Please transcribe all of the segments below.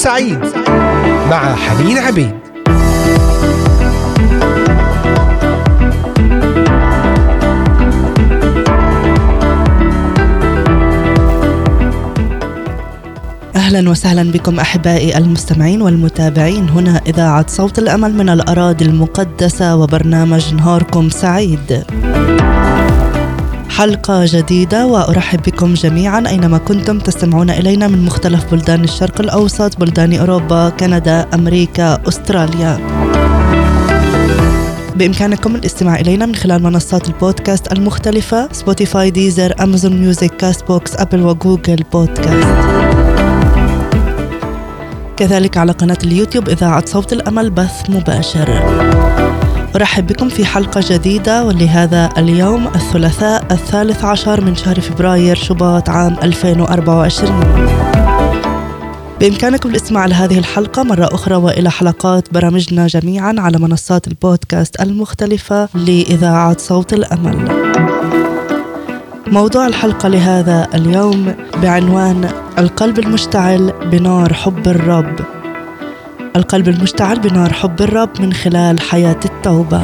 سعيد مع حنين عبيد أهلا وسهلا بكم أحبائي المستمعين والمتابعين هنا إذاعة صوت الأمل من الأراضي المقدسة وبرنامج نهاركم سعيد. حلقة جديدة وأرحب بكم جميعا أينما كنتم تستمعون إلينا من مختلف بلدان الشرق الأوسط بلدان أوروبا كندا أمريكا أستراليا. بإمكانكم الاستماع إلينا من خلال منصات البودكاست المختلفة سبوتيفاي ديزر أمازون ميوزك كاست بوكس أبل وجوجل بودكاست كذلك على قناة اليوتيوب إذاعة صوت الأمل بث مباشر. أرحب بكم في حلقة جديدة ولهذا اليوم الثلاثاء الثالث عشر من شهر فبراير شباط عام 2024 بإمكانكم الاستماع لهذه الحلقة مرة أخرى وإلى حلقات برامجنا جميعا على منصات البودكاست المختلفة لإذاعة صوت الأمل. موضوع الحلقة لهذا اليوم بعنوان القلب المشتعل بنار حب الرب. القلب المشتعل بنار حب الرب من خلال حياة التوبة.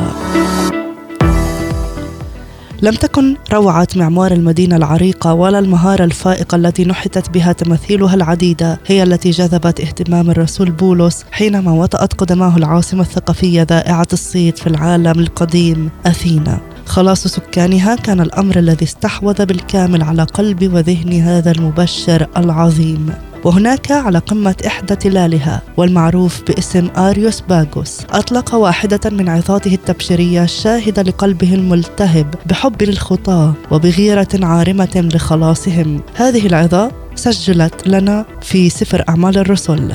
لم تكن روعة معمار المدينة العريقة ولا المهارة الفائقة التي نحتت بها تماثيلها العديدة هي التي جذبت اهتمام الرسول بولس حينما وطأت قدماه العاصمة الثقافية ذائعة الصيت في العالم القديم أثينا. خلاص سكانها كان الأمر الذي استحوذ بالكامل على قلب وذهن هذا المبشر العظيم. وهناك على قمة إحدى تلالها والمعروف باسم آريوس باغوس. أطلق واحدة من عظاته التبشيرية الشاهدة لقلبه الملتهب بحب للخطاة وبغيرة عارمة لخلاصهم. هذه العظة سجلت لنا في سفر أعمال الرسل.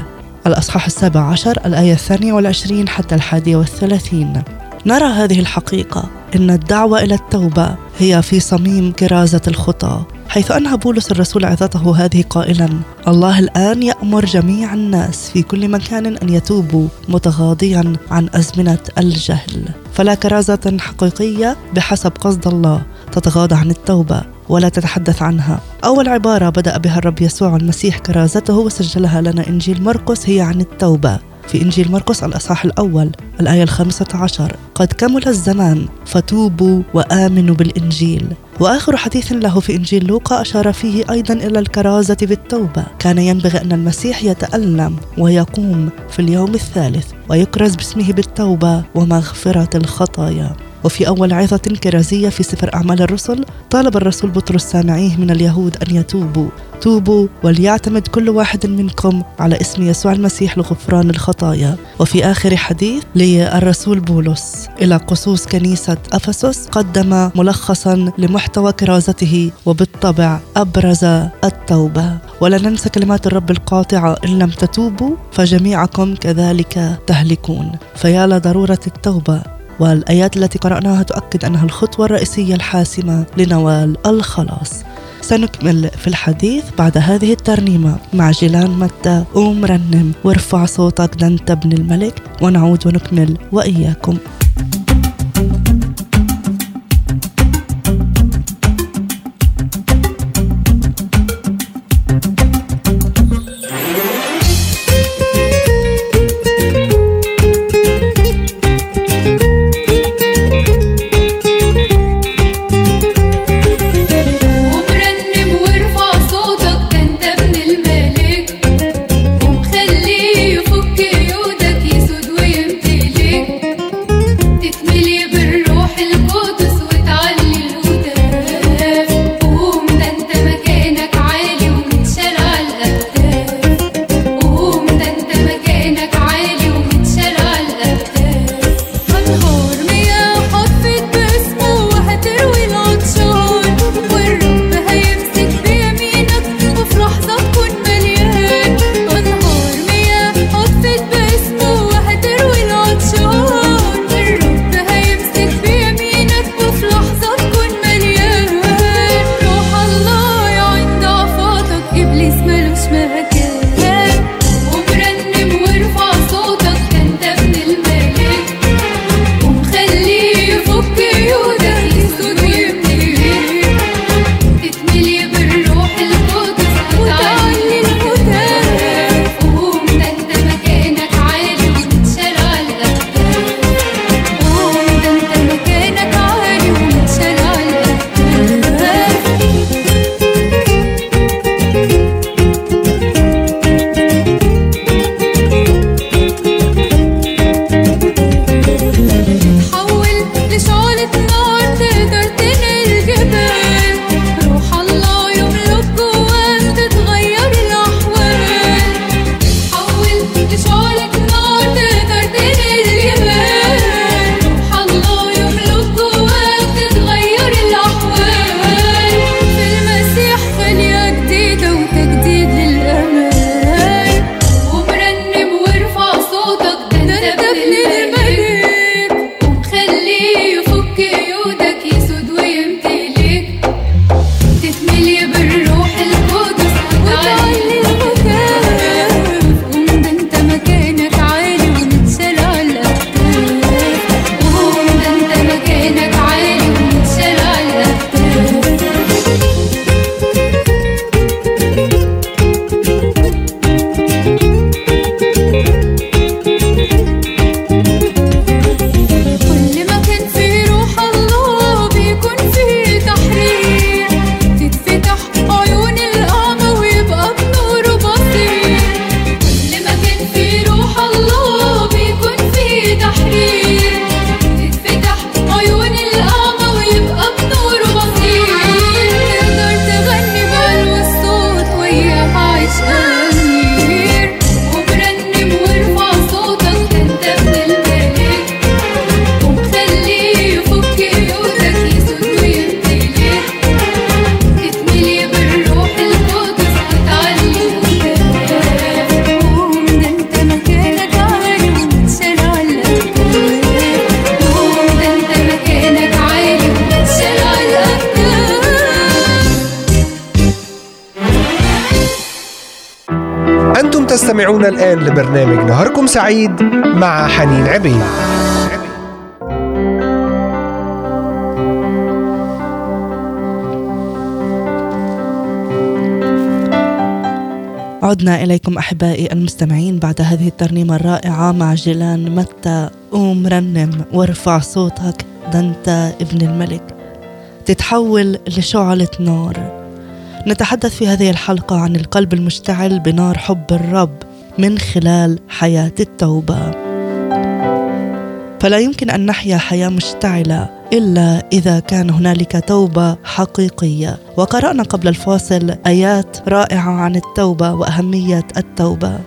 الأصحاح السابع عشر الآية الثانية والعشرين حتى الحادية والثلاثين. نرى هذه الحقيقة إن الدعوة إلى التوبة هي في صميم كرازة الخطى حيث أنهى بولس الرسول عظته هذه قائلا الله الآن يأمر جميع الناس في كل مكان أن يتوبوا متغاضيا عن أزمنة الجهل. فلا كرازة حقيقية بحسب قصد الله تتغاضى عن التوبة ولا تتحدث عنها. أول عبارة بدأ بها الرب يسوع المسيح كرازته وسجلها لنا إنجيل مرقس هي عن التوبة. في إنجيل مرقس الأصحاح الأول الآية الخامسة عشر. قد كمل الزمان فتوبوا وآمنوا بالإنجيل. وآخر حديث له في إنجيل لوقا أشار فيه أيضا إلى الكرازة بالتوبة كان ينبغي أن المسيح يتألم ويقوم في اليوم الثالث ويكرز باسمه بالتوبة ومغفرة الخطايا. وفي أول عظة كرازية في سفر أعمال الرسل طالب الرسول بطرس سامعيه من اليهود أن يتوبوا. توبوا وليعتمد كل واحد منكم على اسم يسوع المسيح لغفران الخطايا. وفي آخر حديث للرسول بولس إلى قصوص كنيسة أفسس قدم ملخصا لمحتوى كرازته وبالطبع أبرز التوبة. ولا ننسى كلمات الرب القاطعة إن لم تتوبوا فجميعكم كذلك تهلكون. فيا لضرورة التوبة. والآيات التي قرأناها تؤكد أنها الخطوة الرئيسية الحاسمة لنوال الخلاص. سنكمل في الحديث بعد هذه الترنيمة مع جيلان متى قوم رنم وارفع صوتك ده انت ابن الملك ونعود ونكمل وإياكم. تستمعون الآن لبرنامج نهاركم سعيد مع حنين عبيد. عدنا إليكم أحبائي المستمعين بعد هذه الترنيمة الرائعة مع جيلان متى قوم رنم وارفع صوتك ده أنت ابن الملك. تتحول لشعلة نار. نتحدث في هذه الحلقة عن القلب المشتعل بنار حب الرب. من خلال حياة التوبة. فلا يمكن أن نحيا حياة مشتعلة إلا إذا كان هنالك توبة حقيقية. وقرأنا قبل الفاصل آيات رائعة عن التوبة وأهمية التوبة.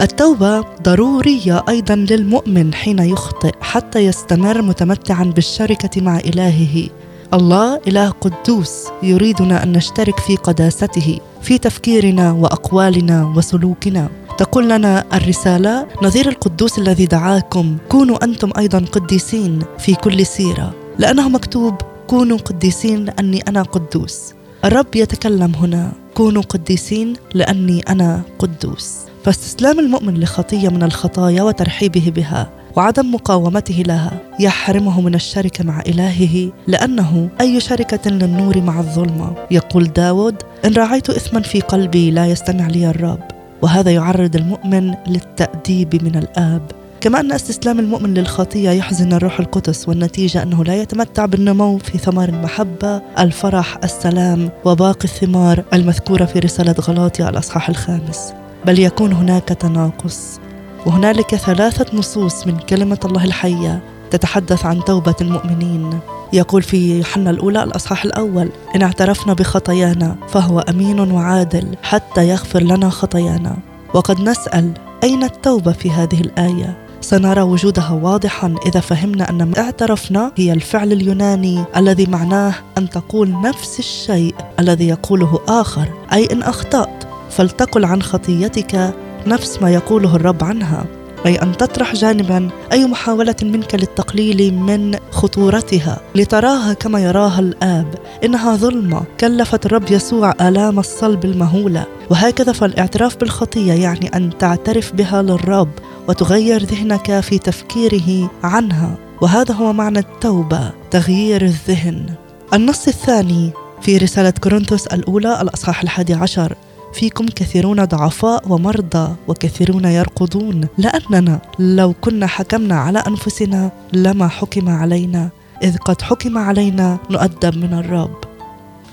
التوبة ضرورية أيضا للمؤمن حين يخطئ حتى يستمر متمتعا بالشركة مع إلهه. الله إله قدوس يريدنا أن نشترك في قداسته في تفكيرنا وأقوالنا وسلوكنا. تقول لنا الرسالة نظير القدوس الذي دعاكم كونوا أنتم أيضا قديسين في كل سيرة. لأنه مكتوب كونوا قديسين أني أنا قدوس. الرب يتكلم هنا كونوا قديسين لأني أنا قدوس. فاستسلام المؤمن لخطية من الخطايا وترحيبه بها وعدم مقاومته لها يحرمه من الشركة مع إلهه لأنه أي شركة للنور مع الظلمة. يقول داود إن رأيت إثما في قلبي لا يستمع لي الرب. وهذا يعرض المؤمن للتأديب من الآب. كما أن استسلام المؤمن للخطية يحزن الروح القدس والنتيجة أنه لا يتمتع بالنمو في ثمار المحبة الفرح السلام وباقي الثمار المذكورة في رسالة غلاطيا الأصحاح الخامس. بل يكون هناك تناقص وهنالك ثلاثة نصوص من كلمة الله الحية تتحدث عن توبة المؤمنين. يقول في يوحنا الأولى الأصحاح الأول إن اعترفنا بخطايانا فهو أمين وعادل حتى يغفر لنا خطايانا. وقد نسأل أين التوبة في هذه الآية؟ سنرى وجودها واضحا إذا فهمنا ما اعترفنا هي الفعل اليوناني الذي معناه أن تقول نفس الشيء الذي يقوله آخر أي إن أخطأت فلتقل عن خطيتك نفس ما يقوله الرب عنها. أي أن تطرح جانبا أي محاولة منك للتقليل من خطورتها. لتراها كما يراها الآب إنها ظلمة كلفت الرب يسوع آلام الصلب المهولة. وهكذا فالاعتراف بالخطية يعني أن تعترف بها للرب وتغير ذهنك في تفكيره عنها. وهذا هو معنى التوبة تغيير الذهن. النص الثاني في رسالة كورنثوس الأولى الأصحاح الحادي عشر. فيكم كثيرون ضعفاء ومرضى وكثيرون يرقدون لأننا لو كنا حكمنا على أنفسنا لما حكم علينا. إذ قد حكم علينا نؤدب من الرب.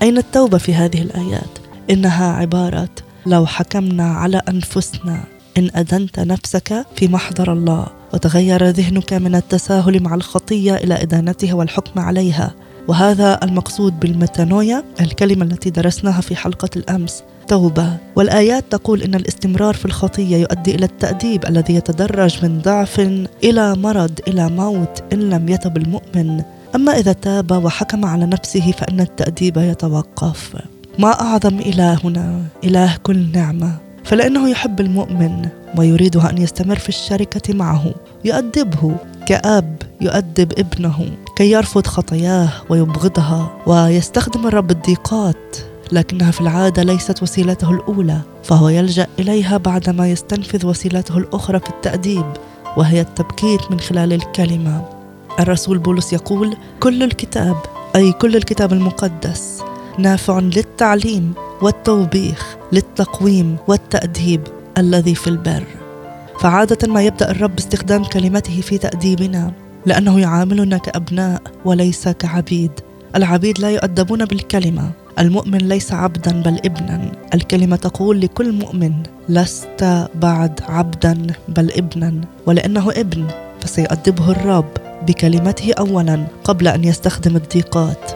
أين التوبة في هذه الآيات؟ إنها عبارة لو حكمنا على أنفسنا. إن ادنت نفسك في محضر الله وتغير ذهنك من التساهل مع الخطية إلى إدانتها والحكم عليها. وهذا المقصود بالميتانويا الكلمة التي درسناها في حلقة الأمس. التوبة. والآيات تقول إن الاستمرار في الخطية يؤدي إلى التأديب الذي يتدرج من ضعف إلى مرض إلى موت إن لم يتب المؤمن. أما إذا تاب وحكم على نفسه فإن التأديب يتوقف. ما أعظم الهنا إله كل نعمة. فلأنه يحب المؤمن ويريده أن يستمر في الشركة معه يؤدبه. كآب يؤدب ابنه كي يرفض خطاياه ويبغضها ويستخدم الرب الضيقات. لكنها في العادة ليست وسيلته الأولى فهو يلجأ إليها بعدما يستنفذ وسيلته الأخرى في التأديب وهي التبكيت من خلال الكلمة. الرسول بولس يقول كل الكتاب أي كل الكتاب المقدس نافع للتعليم والتوبيخ للتقويم والتأديب الذي في البر. فعادة ما يبدأ الرب باستخدام كلمته في تأديبنا لأنه يعاملنا كأبناء وليس كعبيد. العبيد لا يؤدبون بالكلمة. المؤمن ليس عبدا بل ابنا. الكلمة تقول لكل مؤمن لست بعد عبدا بل ابنا. ولأنه ابن فسيؤدبه الرب بكلمته اولا قبل أن يستخدم الضيقات.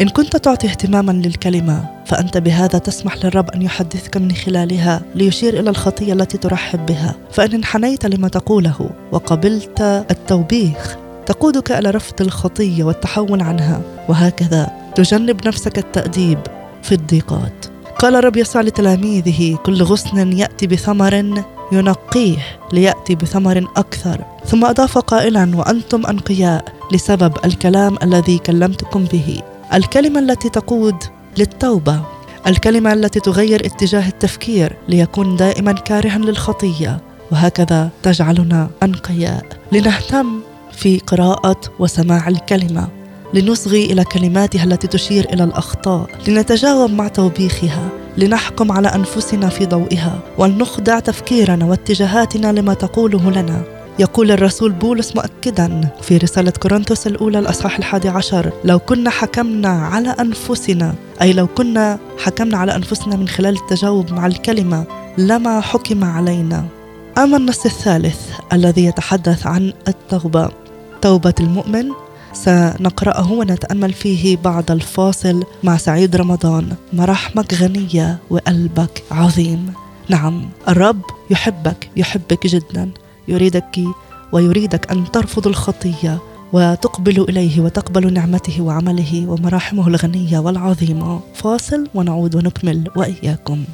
إن كنت تعطي اهتماما للكلمة فأنت بهذا تسمح للرب أن يحدثك من خلالها ليشير إلى الخطية التي ترحب بها. فإن انحنيت لما تقوله وقبلت التوبيخ تقودك إلى رفض الخطية والتحول عنها. وهكذا تجنب نفسك التأديب في الضيقات. قال الرب يسوع لتلاميذه كل غصن يأتي بثمر ينقيه ليأتي بثمر أكثر. ثم أضاف قائلا وأنتم أنقياء لسبب الكلام الذي كلمتكم به. الكلمة التي تقود للتوبة. الكلمة التي تغير اتجاه التفكير ليكون دائما كارها للخطية. وهكذا تجعلنا أنقياء. لنهتم في قراءة وسماع الكلمة. لنصغي إلى كلماتها التي تشير إلى الأخطاء لنتجاوب مع توبيخها لنحكم على أنفسنا في ضوئها ولنخضع تفكيرنا واتجاهاتنا لما تقوله لنا. يقول الرسول بولس مؤكدا في رسالة كورنثوس الأولى الأصحاح الحادي عشر لو كنا حكمنا على أنفسنا أي لو كنا حكمنا على أنفسنا من خلال التجاوب مع الكلمة لما حكم علينا. أما النص الثالث الذي يتحدث عن التوبة توبة المؤمن سنقرأه ونتأمل فيه بعد الفاصل مع سعيد رمضان. مراحمك غنية وقلبك عظيم. نعم الرب يحبك يحبك جدا. يريدك ويريدك أن ترفض الخطية وتقبل إليه وتقبل نعمته وعمله ومراحمه الغنية والعظيمة. فاصل ونعود ونكمل وإياكم.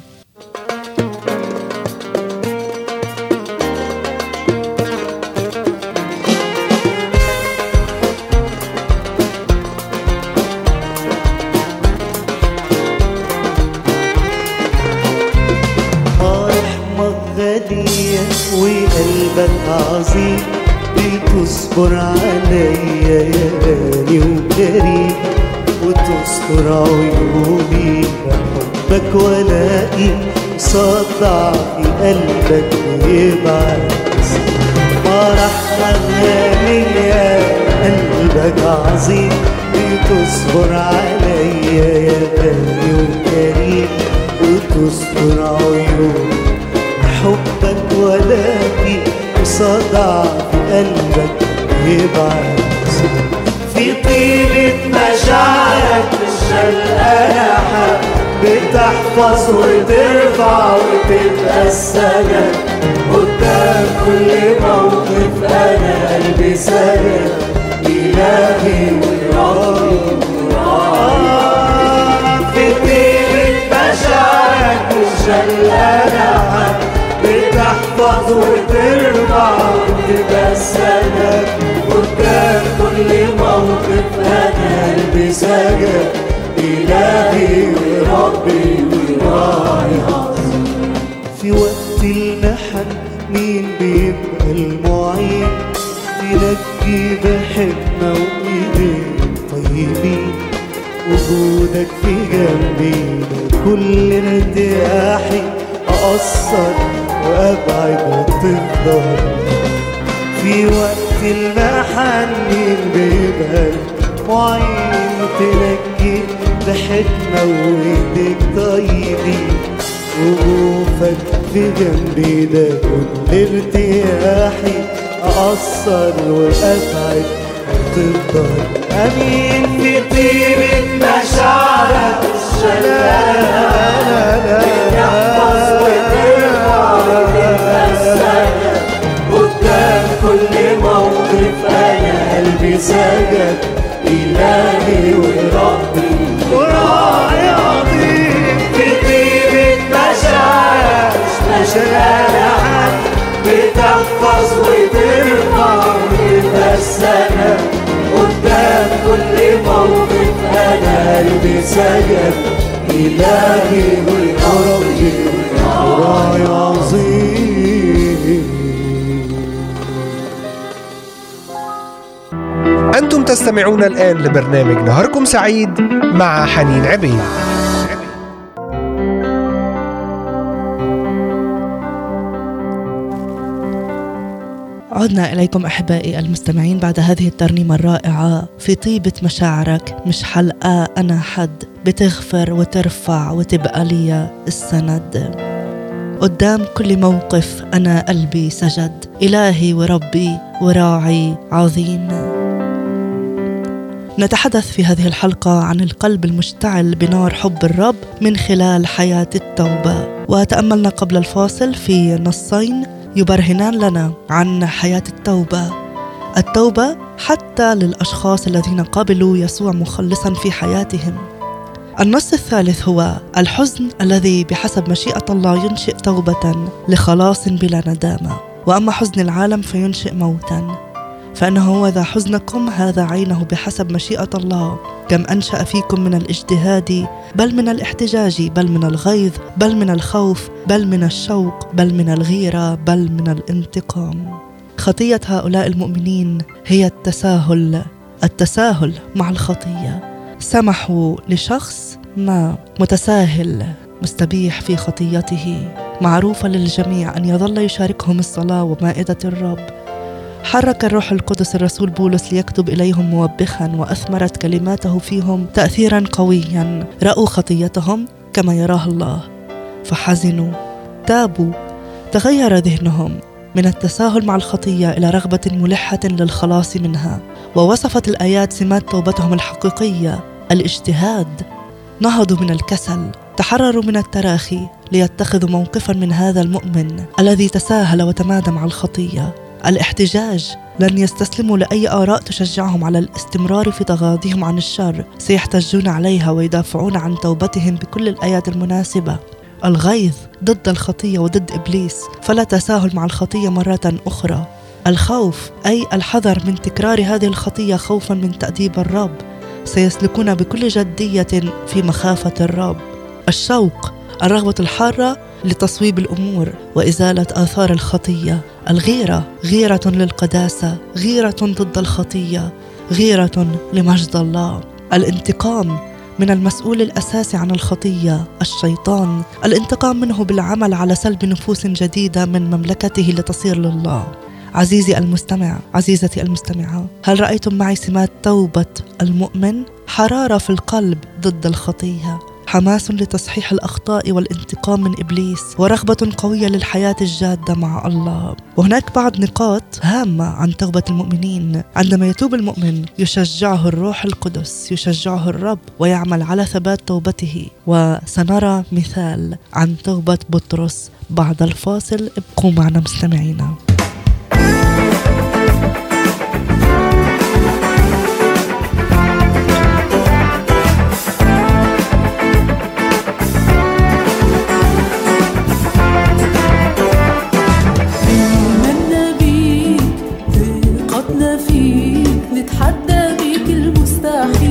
بتصبر عليا يا غالي وكريم وتستر عيوبي بحبك ولاقي صدع في قلبك ويبعت فرحة غالية قلبك عظيم. بتصبر عليا يا غالي وكريم وتستر عيوبي حبك ولاقي صدع في قلبك يبعد في طيبة مشاعرك الشلقانة بتحفظ وترفع وتبقى السند قدام كل موقف أنا قلبي سند إلهي وربي ورايا في طيبة مشاعرك الشلقانة بتحفظ وترفع وتبقى السند قدام كل موقف أنا قلبي سجد الهي وربي وراعي عظيم في وقت المحن مين بيبقى المعين؟ تنجي بحكمة وإيدين طيبين. وجودك في جنبي كل ارتياحي أقصر وأبعد وتفضل في وقت المحن مين بيبقى المعين تنجي بحكمة وإيديك طيبين وقوفك في جنبي ده كل ارتياحي أقصر وأبعد وتفضل أمين في طيبة مشاعرك الشلالة يحفظ وترفع السند قدام كل موقف أنا قلبي سجد إلهي وربي. وراعي عظيم في طيبة مشاعر مشاعر بتحفظ وترفع وتبقى السند قدام قلبي سجد إلهي والحب راي عظيم أنتم تستمعون الآن لبرنامج نهاركم سعيد مع حنين عبيد. عدنا إليكم أحبائي المستمعين بعد هذه الترنيمة الرائعة في طيبة مشاعرك مش حلقة أنا حد. بتغفر وترفع وتبقى لي السند. قدام كل موقف أنا قلبي سجد. إلهي وربي وراعي عظيم. نتحدث في هذه الحلقة عن القلب المشتعل بنار حب الرب من خلال حياة التوبة. وتأملنا قبل الفاصل في نصين يبرهنان لنا عن حياة التوبة. التوبة حتى للأشخاص الذين قبلوا يسوع مخلصا في حياتهم. النص الثالث هو الحزن الذي بحسب مشيئة الله ينشئ توبة لخلاص بلا ندامة. وأما حزن العالم فينشئ موتا. فإنه هو ذا حزنكم هذا عينه بحسب مشيئة الله. كم أنشأ فيكم من الاجتهاد بل من الاحتجاج بل من الغيظ بل من الخوف بل من الشوق بل من الغيرة بل من الانتقام. خطية هؤلاء المؤمنين هي التساهل التساهل مع الخطية. سمحوا لشخص ما متساهل مستبيح في خطيته. معروفة للجميع أن يظل يشاركهم الصلاة ومائدة الرب. حرك الروح القدس الرسول بولس ليكتب إليهم موبخا وأثمرت كلماته فيهم تاثيرا قويا. رأوا خطيتهم كما يراها الله. فحزنوا. تابوا. تغير ذهنهم من التساهل مع الخطية إلى رغبة ملحة للخلاص منها. ووصفت الآيات سمات توبتهم الحقيقية. الاجتهاد. نهضوا من الكسل. تحرروا من التراخي ليتخذوا موقفا من هذا المؤمن الذي تساهل وتمادى مع الخطية. الاحتجاج لن يستسلموا لأي آراء تشجعهم على الاستمرار في تغاضيهم عن الشر. سيحتجون عليها ويدافعون عن توبتهم بكل الآيات المناسبة. الغيظ ضد الخطية وضد إبليس فلا تساهل مع الخطية مرة أخرى. الخوف أي الحذر من تكرار هذه الخطية خوفا من تأديب الرب سيسلكون بكل جدية في مخافة الرب. الشوق الرغبة الحارة لتصويب الأمور وإزالة آثار الخطية. الغيرة غيرة للقداسة غيرة ضد الخطية غيرة لمجد الله. الانتقام من المسؤول الاساسي عن الخطية الشيطان. الانتقام منه بالعمل على سلب نفوس جديدة من مملكته لتصير لله. عزيزي المستمع عزيزتي المستمعة هل رأيتم معي سمات توبة المؤمن؟ حرارة في القلب ضد الخطية. حماس لتصحيح الأخطاء والانتقام من إبليس ورغبة قوية للحياة الجادة مع الله. وهناك بعض نقاط هامة عن توبة المؤمنين. عندما يتوب المؤمن يشجعه الروح القدس يشجعه الرب ويعمل على ثبات توبته. وسنرى مثال عن توبة بطرس بعد الفاصل. ابقوا معنا مستمعينا. نتحدى بيك المستحيل.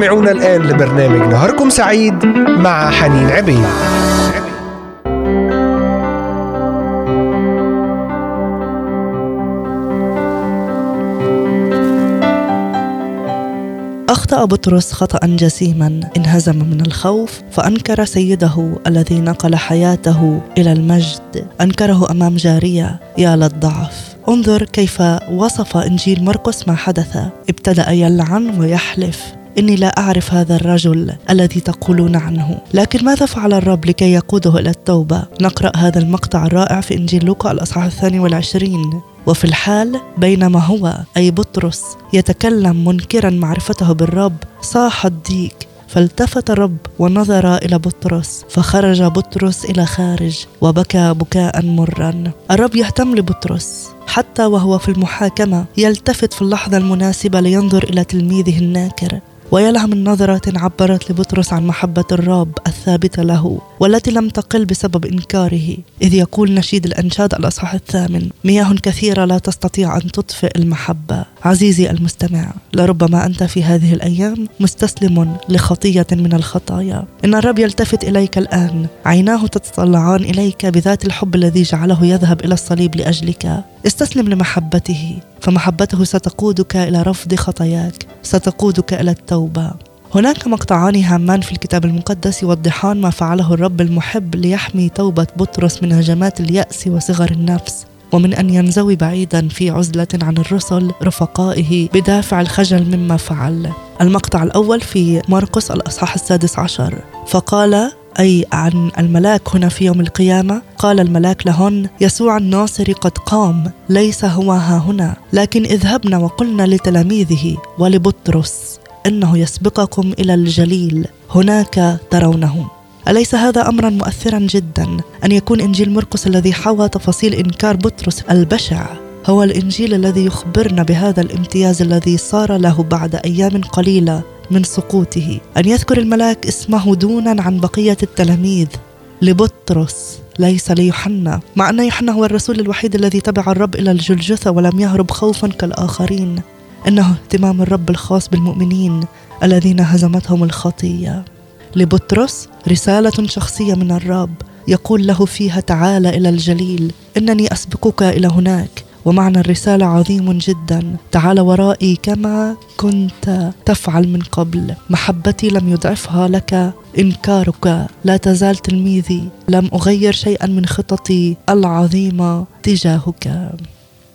تستمعون الآن لبرنامج نهاركم سعيد مع حنين عبيد أخطأ بطرس خطأ جسيما انهزم من الخوف فأنكر سيده الذي نقل حياته إلى المجد. أنكره أمام جارية يا للضعف. انظر كيف وصف إنجيل مرقس ما حدث. ابتدأ يلعن ويحلف. إني لا أعرف هذا الرجل الذي تقولون عنه. لكن ماذا فعل الرب لكي يقوده إلى التوبة؟ نقرأ هذا المقطع الرائع في إنجيل لوقا الأصحاح الثاني والعشرين. وفي الحال بينما هو أي بطرس يتكلم منكرا معرفته بالرب صاح الديك فالتفت الرب ونظر إلى بطرس فخرج بطرس إلى خارج وبكى بكاء مرا الرب يهتم لبطرس. حتى وهو في المحاكمة يلتفت في اللحظة المناسبة لينظر إلى تلميذه الناكر. ويلها من نظرة عبرت لبطرس عن محبة الرب الثابتة له والتي لم تقل بسبب إنكاره إذ يقول نشيد الأنشاد الأصحاح الثامن مياه كثيرة لا تستطيع أن تطفئ المحبة. عزيزي المستمع لربما أنت في هذه الأيام مستسلم لخطية من الخطايا. إن الرب يلتفت إليك الآن عيناه تتطلعان إليك بذات الحب الذي جعله يذهب إلى الصليب لأجلك. استسلم لمحبته فمحبته ستقودك إلى رفض خطاياك ستقودك إلى التوبة. هناك مقطعان هامان في الكتاب المقدس يوضحان ما فعله الرب المحب ليحمي توبة بطرس من هجمات اليأس وصغر النفس ومن أن ينزوي بعيدا في عزلة عن الرسل رفقائه بدافع الخجل مما فعل. المقطع الأول في مرقس الأصحاح السادس عشر. فقال أي عن الملاك هنا في يوم القيامة؟ قال الملاك لهن يسوع الناصري قد قام ليس هو ها هنا لكن اذهبنا وقلنا لتلاميذه ولبطرس. إنه يسبقكم إلى الجليل هناك ترونه أليس هذا أمرا مؤثرا جدا أن يكون إنجيل مرقس الذي حوى تفاصيل إنكار بطرس البشع هو الإنجيل الذي يخبرنا بهذا الامتياز الذي صار له بعد أيام قليلة من سقوطه؟ أن يذكر الملاك اسمه دونا عن بقية التلاميذ لبطرس ليس ليوحنا. مع أن يوحنا هو الرسول الوحيد الذي تبع الرب إلى الجلجثة ولم يهرب خوفا كالآخرين. إنه اهتمام الرب الخاص بالمؤمنين الذين هزمتهم الخطية. لبطرس رسالة شخصية من الرب يقول له فيها تعال إلى الجليل إنني أسبقك إلى هناك ومعنى الرسالة عظيم جدا. تعال ورائي كما كنت تفعل من قبل. محبتي لم يضعفها لك إنكارك لا تزال تلميذي. لم أغير شيئا من خططي العظيمة تجاهك.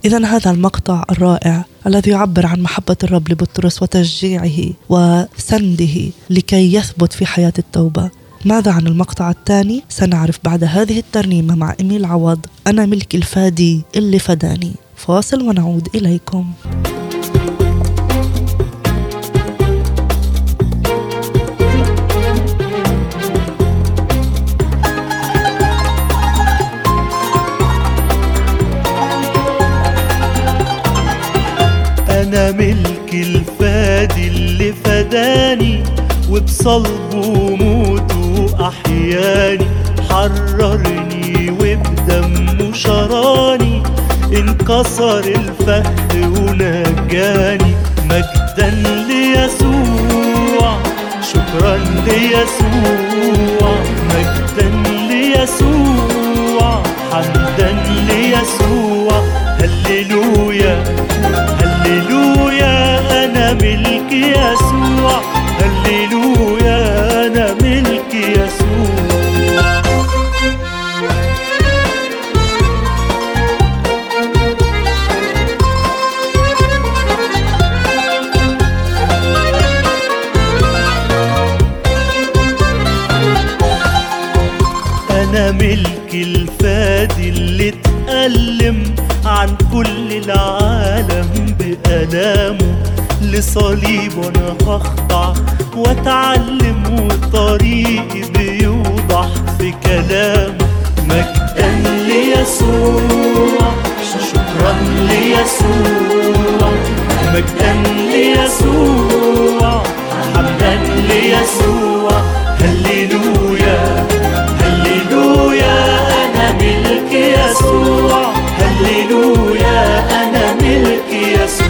إذا هذا المقطع الرائع الذي يعبر عن محبة الرب لبطرس وتشجيعه وسنده لكي يثبت في حياة التوبة. ماذا عن المقطع الثاني؟ سنعرف بعد هذه الترنيمة مع إميل عوض أنا ملك الفادي اللي فداني. فاصل ونعود إليكم. ملك الفادي اللي فداني وبصلبه موته أحياني حررني وبدمه شراني انكسر الفخ ونجاني. مجدا ليسوع شكرا ليسوع. مجدا ليسوع حمدا ليسوع. لصليب وأنا هخضع واتعلم وطريقي بيوضح في كلامه مجدا ليسوع. شكرا ليسوع. مجدا ليسوع. حمدا ليسوع. هللويا. هللويا. أنا ملك يسوع. هللويا. أنا ملك يسوع.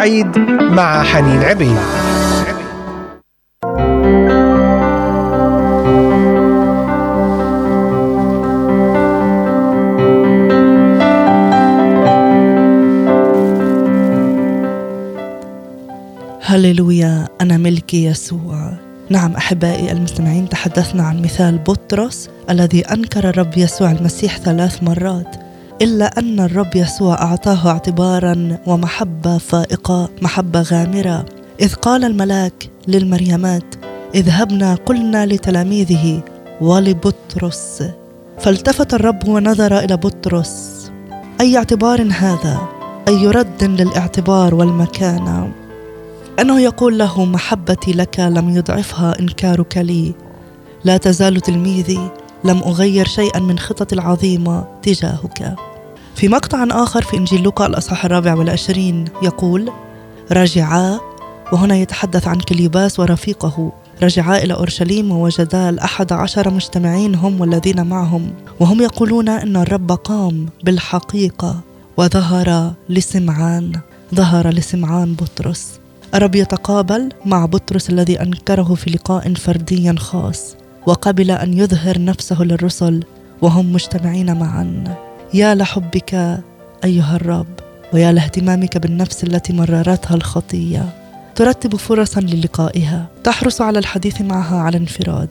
سعيد مع حنين عبيد. هللويا أنا ملكي يسوع. نعم أحبائي المستمعين تحدثنا عن مثال بطرس الذي أنكر الرب يسوع المسيح ثلاث مرات. إلا أن الرب يسوع أعطاه اعتبارا ومحبة فائقة محبة غامرة. إذ قال الملاك للمريمات اذهبنا قلنا لتلاميذه ولبطرس. فالتفت الرب ونظر إلى بطرس. أي اعتبار هذا؟ أي رد للاعتبار والمكانة؟ أنه يقول له محبتي لك لم يضعفها إنكارك لي. لا تزال تلميذي لم أغير شيئا من خططي العظيمة تجاهك. في مقطع آخر في إنجيل لوقا الأصحاح الرابع والعشرين يقول رجعا وهنا يتحدث عن كليباس ورفيقه. رجعا إلى أورشليم ووجدا الأحد عشر مجتمعين هم والذين معهم وهم يقولون أن الرب قام بالحقيقة وظهر لسمعان ظهر لسمعان بطرس. الرب يتقابل مع بطرس الذي أنكره في لقاء فردي خاص وقبل أن يظهر نفسه للرسل وهم مجتمعين معا. يا لحبك أيها الرب ويا لاهتمامك بالنفس التي مررتها الخطية. ترتب فرصا للقائها. تحرص على الحديث معها على انفراد.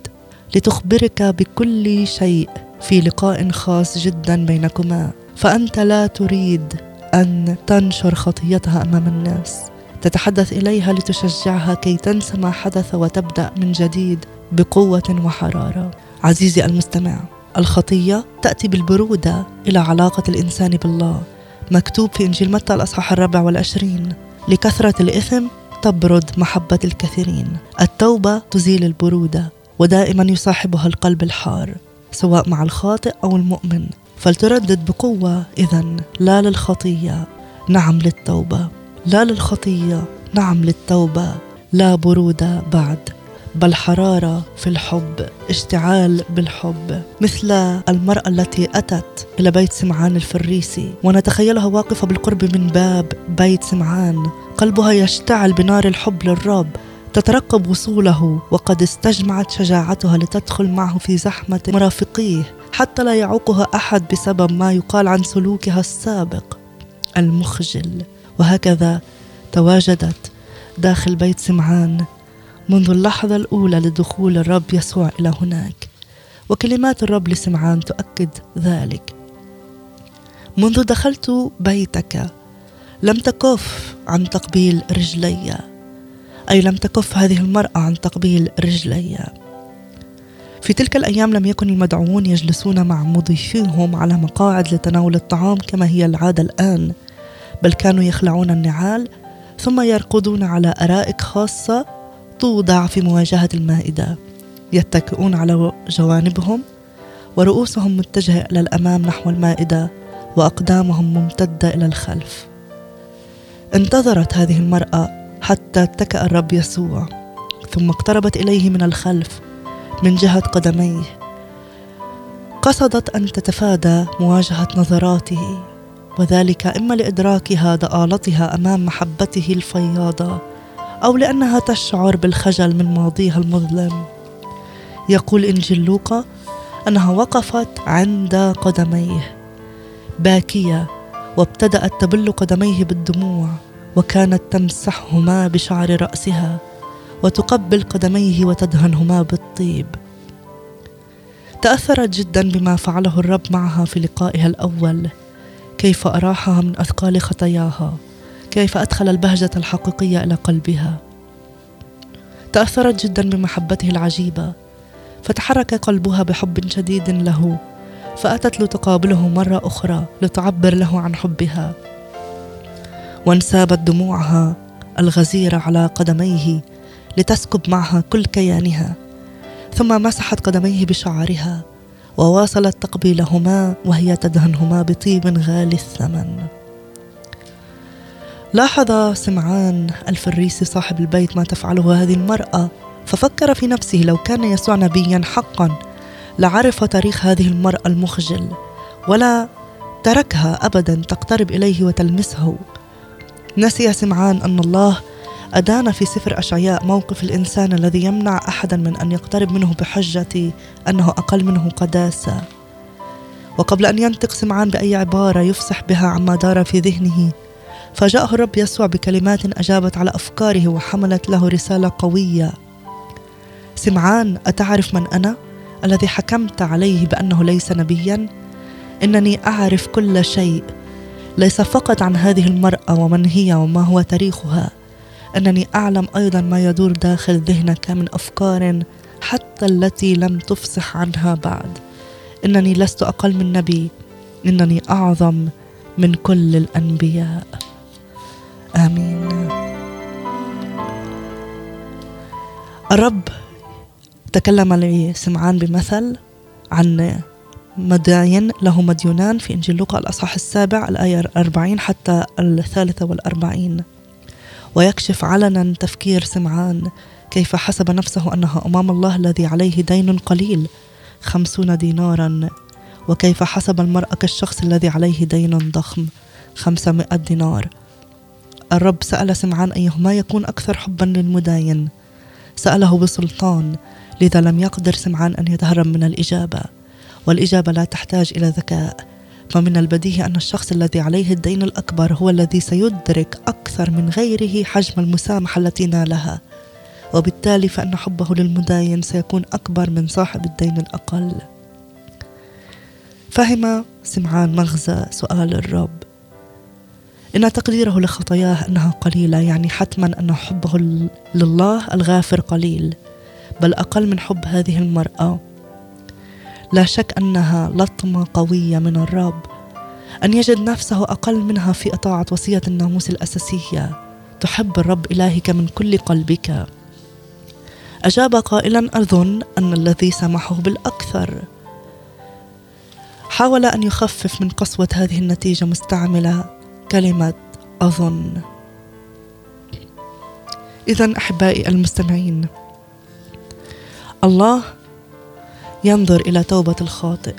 لتخبرك بكل شيء في لقاء خاص جدا بينكما. فأنت لا تريد أن تنشر خطيتها أمام الناس. تتحدث إليها لتشجعها كي تنسى ما حدث وتبدأ من جديد بقوة وحرارة. عزيزي المستمع الخطية تأتي بالبرودة إلى علاقة الإنسان بالله مكتوب في إنجيل متى الأصحاح الرابع والعشرين. لكثرة الإثم تبرد محبة الكثيرين. التوبة تزيل البرودة ودائما يصاحبها القلب الحار سواء مع الخاطئ أو المؤمن. فلتردد بقوة اذا لا للخطية نعم للتوبة. لا للخطية نعم للتوبة. لا برودة بعد. بل حراره في الحب اشتعال بالحب. مثل المرأة التي أتت إلى بيت سمعان الفريسي ونتخيلها واقفة بالقرب من باب بيت سمعان. قلبها يشتعل بنار الحب للرب تترقب وصوله وقد استجمعت شجاعتها لتدخل معه في زحمة مرافقيه. حتى لا يعوقها أحد بسبب ما يقال عن سلوكها السابق المخجل. وهكذا تواجدت داخل بيت سمعان منذ اللحظة الأولى لدخول الرب يسوع إلى هناك. وكلمات الرب لسمعان تؤكد ذلك. منذ دخلت بيتك لم تكف عن تقبيل رجلي. أي لم تكف هذه المرأة عن تقبيل رجلي. في تلك الأيام لم يكن المدعوون يجلسون مع مضيفيهم على مقاعد لتناول الطعام كما هي العادة الآن بل كانوا يخلعون النعال ثم يرقدون على أرائك خاصة توضع في مواجهة المائدة. يتكئون على جوانبهم ورؤوسهم متجهة إلى الأمام نحو المائدة وأقدامهم ممتدة إلى الخلف. انتظرت هذه المرأة حتى اتكأ الرب يسوع ثم اقتربت إليه من الخلف من جهة قدميه. قصدت أن تتفادى مواجهة نظراته وذلك إما لإدراكها ضآلتها أمام محبته الفياضة أو لأنها تشعر بالخجل من ماضيها المظلم. يقول إنجيل لوقا أنها وقفت عند قدميه باكية وابتدأت تبل قدميه بالدموع وكانت تمسحهما بشعر رأسها وتقبل قدميه وتدهنهما بالطيب. تأثرت جدا بما فعله الرب معها في لقائها الأول كيف أراحها من أثقال خطاياها. كيف أدخل البهجة الحقيقية إلى قلبها؟ تأثرت جدا بمحبته العجيبة فتحرك قلبها بحب شديد له فأتت لتقابله مرة أخرى لتعبر له عن حبها. وانسابت دموعها الغزيرة على قدميه لتسكب معها كل كيانها ثم مسحت قدميه بشعرها وواصلت تقبيلهما وهي تدهنهما بطيب غالي الثمن. لاحظ سمعان الفريسي صاحب البيت ما تفعله هذه المرأة. ففكر في نفسه لو كان يسوع نبيا حقا. لعرف تاريخ هذه المرأة المخجل ولا تركها ابدا تقترب إليه وتلمسه. نسي سمعان أن الله أدان في سفر أشعياء موقف الإنسان الذي يمنع أحدا من أن يقترب منه بحجة أنه أقل منه قداسة. وقبل أن ينطق سمعان بأي عبارة يفصح بها عما دار في ذهنه فجاءه الرب يسوع بكلمات أجابت على أفكاره وحملت له رسالة قوية. سمعان أتعرف من أنا؟ الذي حكمت عليه بأنه ليس نبيا؟ إنني أعرف كل شيء. ليس فقط عن هذه المرأة ومن هي وما هو تاريخها. أنني أعلم أيضا ما يدور داخل ذهنك من أفكار حتى التي لم تفصح عنها بعد. إنني لست أقل من نبي. إنني أعظم من كل الأنبياء. آمين. الرب تكلم لسمعان بمثل عن مداين له مديونان في إنجيل لوقا الأصحاح السابع الآية 40 حتى الثالثة والأربعين. ويكشف علنا تفكير سمعان كيف حسب نفسه أنها أمام الله الذي عليه دين قليل خمسون دينارا وكيف حسب المرأة كالشخص الذي عليه دين ضخم خمسمائة دينار. الرب سأل سمعان أيهما يكون أكثر حبا للمداين. سأله بسلطان لذا لم يقدر سمعان أن يتهرب من الإجابة. والإجابة لا تحتاج إلى ذكاء. فمن البديهي أن الشخص الذي عليه الدين الأكبر هو الذي سيدرك أكثر من غيره حجم المسامحة التي نالها. وبالتالي فإن حبه للمداين سيكون أكبر من صاحب الدين الأقل. فهم سمعان مغزى سؤال الرب. إن تقديره لخطاياه أنها قليلة يعني حتما أن حبه لله الغافر قليل بل أقل من حب هذه المرأة. لا شك أنها لطمة قوية من الرب أن يجد نفسه أقل منها في إطاعة وصية الناموس الأساسية. تحب الرب إلهك من كل قلبك. أجاب قائلا أظن أن الذي سمحه بالأكثر. حاول أن يخفف من قسوة هذه النتيجة مستعملة. كلمة أظن. إذا أحبائي المستمعين الله ينظر إلى توبة الخاطئ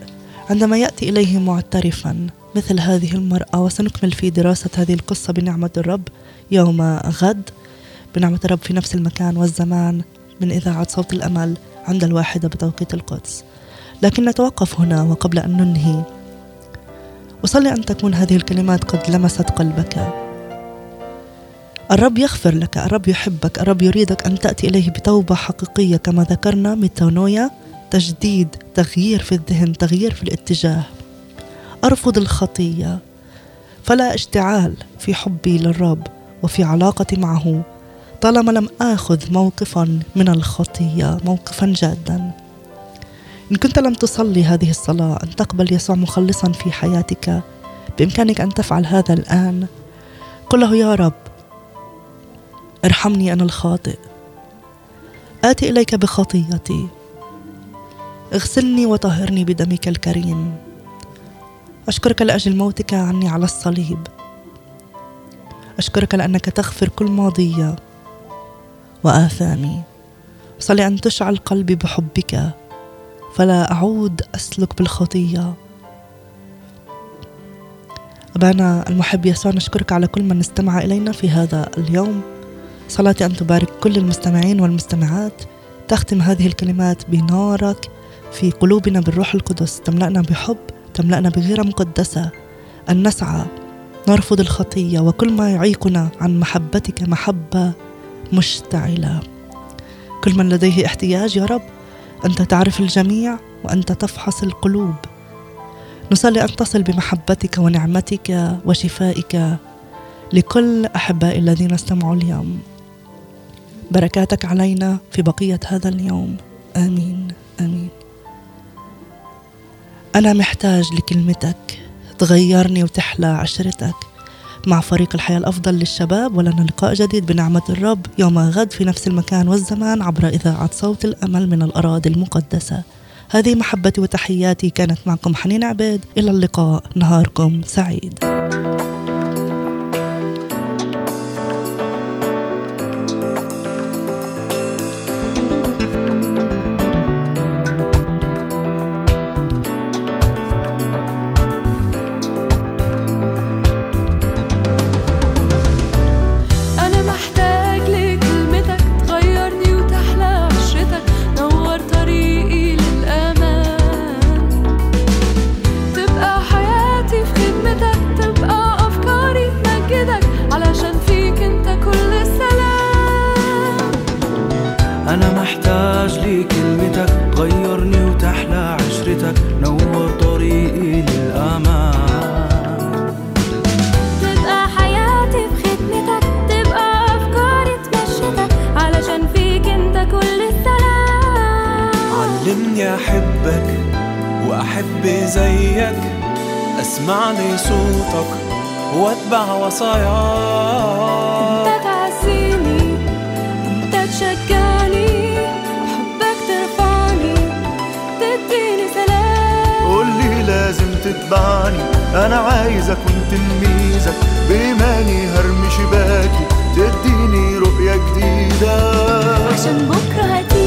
عندما يأتي إليه معترفا مثل هذه المرأة وسنكمل في دراسة هذه القصة بنعمة الرب يوم غد بنعمة الرب في نفس المكان والزمان من إذاعة صوت الأمل عند الواحدة بتوقيت القدس. لكن نتوقف هنا وقبل أن ننهي وصلي أن تكون هذه الكلمات قد لمست قلبك. الرب يغفر لك الرب يحبك الرب يريدك أن تأتي إليه بتوبة حقيقية كما ذكرنا ميتانويا تجديد تغيير في الذهن تغيير في الاتجاه. أرفض الخطية. فلا اشتعال في حبي للرب وفي علاقتي معه طالما لم آخذ موقفا من الخطية موقفا جادا. إن كنت لم تصلي هذه الصلاة أن تقبل يسوع مخلصا في حياتك بإمكانك أن تفعل هذا الآن. قل له يا رب ارحمني أنا الخاطئ. آتي إليك بخطيتي. اغسلني وطهرني بدمك الكريم. أشكرك لأجل موتك عني على الصليب. أشكرك لأنك تغفر كل ماضية وآثامي. صلي أن تشعل قلبي بحبك. فلا أعود أسلك بالخطية. أبانا المحب يسوع نشكرك على كل من استمع إلينا في هذا اليوم. صلاتي أن تبارك كل المستمعين والمستمعات. تختم هذه الكلمات بنارك في قلوبنا بالروح القدس. تملأنا بحب تملأنا بغيرة مقدسة. أن نسعى نرفض الخطية وكل ما يعيقنا عن محبتك محبة مشتعلة. كل من لديه احتياج يا رب أنت تعرف الجميع وأنت تفحص القلوب. نصلي أن تصل بمحبتك ونعمتك وشفائك لكل أحبائي الذين استمعوا اليوم. بركاتك علينا في بقية هذا اليوم. آمين. آمين. أنا محتاج لكلمتك. تغيرني وتحلى عشرتك. مع فريق الحياة الأفضل للشباب ولنا لقاء جديد بنعمة الرب يوم غد في نفس المكان والزمان عبر إذاعة صوت الأمل من الأراضي المقدسة. هذه محبتي وتحياتي كانت معكم حنين عبيد. إلى اللقاء. نهاركم سعيد. أسمع لي صوتك وأتبع وصاياك أنت تعزيني أنت تشجعني حبك ترفعني تديني سلام. قولي لازم تتبعني أنا عايز اكون تلميذك بإيماني هرمي شباكي تديني رؤية جديدة. عشان بكرة هتيجي.